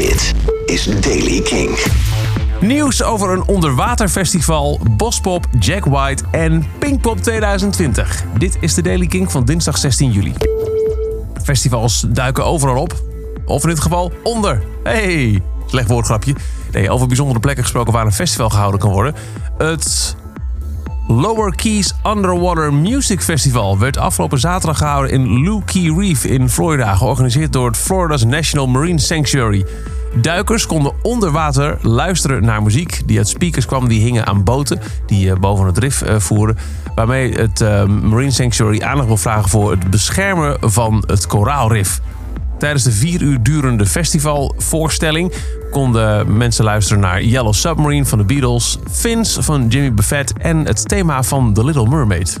Dit is Daily King. Nieuws over een onderwaterfestival, Bospop, Jack White en Pinkpop 2020. Dit is de Daily King van dinsdag 16 juli. Festivals duiken overal op. Of in dit geval onder. Hey, slecht woordgrapje. Nee, over bijzondere plekken gesproken waar een festival gehouden kan worden. Het Lower Keys Underwater Music Festival werd afgelopen zaterdag gehouden in Lou Key Reef in Florida, georganiseerd door het Florida's National Marine Sanctuary. Duikers konden onder water luisteren naar muziek die uit speakers kwam die hingen aan boten die eh, boven het rif eh, voeren. Waarmee het eh, Marine Sanctuary aandacht wil vragen voor het beschermen van het koraalrif. Tijdens de vier uur durende festivalvoorstelling konden mensen luisteren naar Yellow Submarine van de Beatles, Fins van Jimmy Buffett en het thema van The Little Mermaid.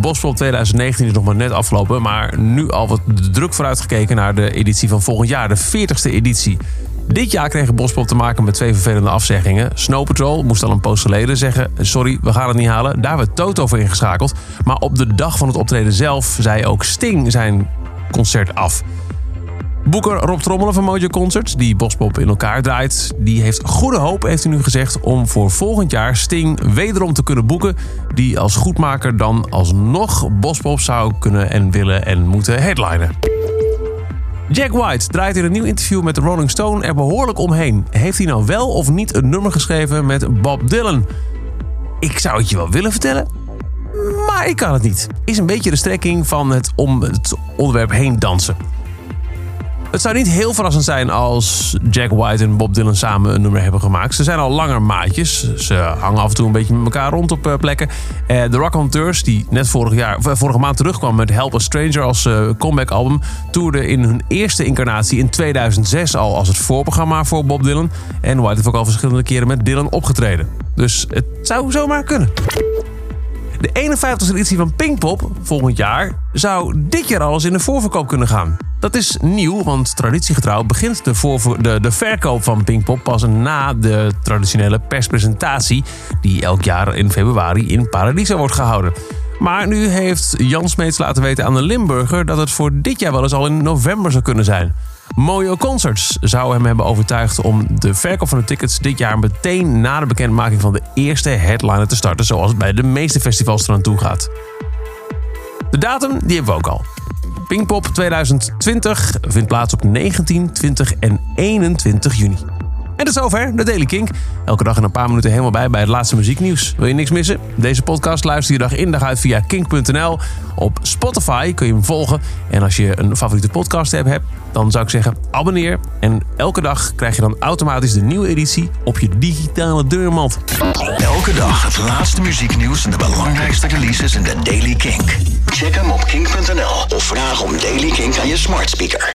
Bospop 2019 is nog maar net afgelopen, maar nu al wat druk vooruitgekeken naar de editie van volgend jaar, de 40ste editie. Dit jaar kreeg Bospop te maken met twee vervelende afzeggingen. Snow Patrol moest al een post geleden zeggen: Sorry, we gaan het niet halen. Daar werd Toto voor ingeschakeld. Maar op de dag van het optreden zelf zei ook Sting zijn concert af. Boeker Rob Trommelen van Mojo Concerts, die Bospop in elkaar draait, die heeft goede hoop, heeft hij nu gezegd, om voor volgend jaar Sting wederom te kunnen boeken. Die als goedmaker dan alsnog Bospop zou kunnen en willen en moeten headlinen. Jack White draait in een nieuw interview met Rolling Stone er behoorlijk omheen. Heeft hij nou wel of niet een nummer geschreven met Bob Dylan? Ik zou het je wel willen vertellen, maar ik kan het niet. Is een beetje de strekking van het om het onderwerp heen dansen. Het zou niet heel verrassend zijn als Jack White en Bob Dylan samen een nummer hebben gemaakt. Ze zijn al langer maatjes. Ze hangen af en toe een beetje met elkaar rond op eh, plekken. Eh, de Raconteurs, die net vorig jaar, eh, vorige maand terugkwam met Help a Stranger als comeback album, toerden in hun eerste incarnatie in 2006 al als het voorprogramma voor Bob Dylan. En White heeft ook al verschillende keren met Dylan opgetreden. Dus het zou zomaar kunnen. De 51e editie van Pinkpop volgend jaar zou dit jaar alles in de voorverkoop kunnen gaan. Dat is nieuw, want traditiegetrouw begint de, voor, de, de verkoop van Pinkpop pas na de traditionele perspresentatie, die elk jaar in februari in Paradiso wordt gehouden. Maar nu heeft Jan Smeets laten weten aan de Limburger dat het voor dit jaar wel eens al in november zou kunnen zijn. Mojo Concerts zou hem hebben overtuigd om de verkoop van de tickets dit jaar meteen na de bekendmaking van de eerste headliner te starten, zoals het bij de meeste festivals eraan toe gaat. De datum die hebben we ook al. Pinkpop 2020 vindt plaats op 19, 20 en 21 juni. En tot zover de Daily Kink. Elke dag in een paar minuten helemaal bij bij het laatste muzieknieuws. Wil je niks missen? Deze podcast luister je dag in dag uit via kink.nl. Op Spotify kun je hem volgen. En als je een favoriete podcast hebt, dan zou ik zeggen abonneer. En elke dag krijg je dan automatisch de nieuwe editie op je digitale deurmat. Elke dag het laatste muzieknieuws en de belangrijkste releases in de Daily Kink. Check hem op kink.nl of vraag om Daily Kink aan je smart speaker.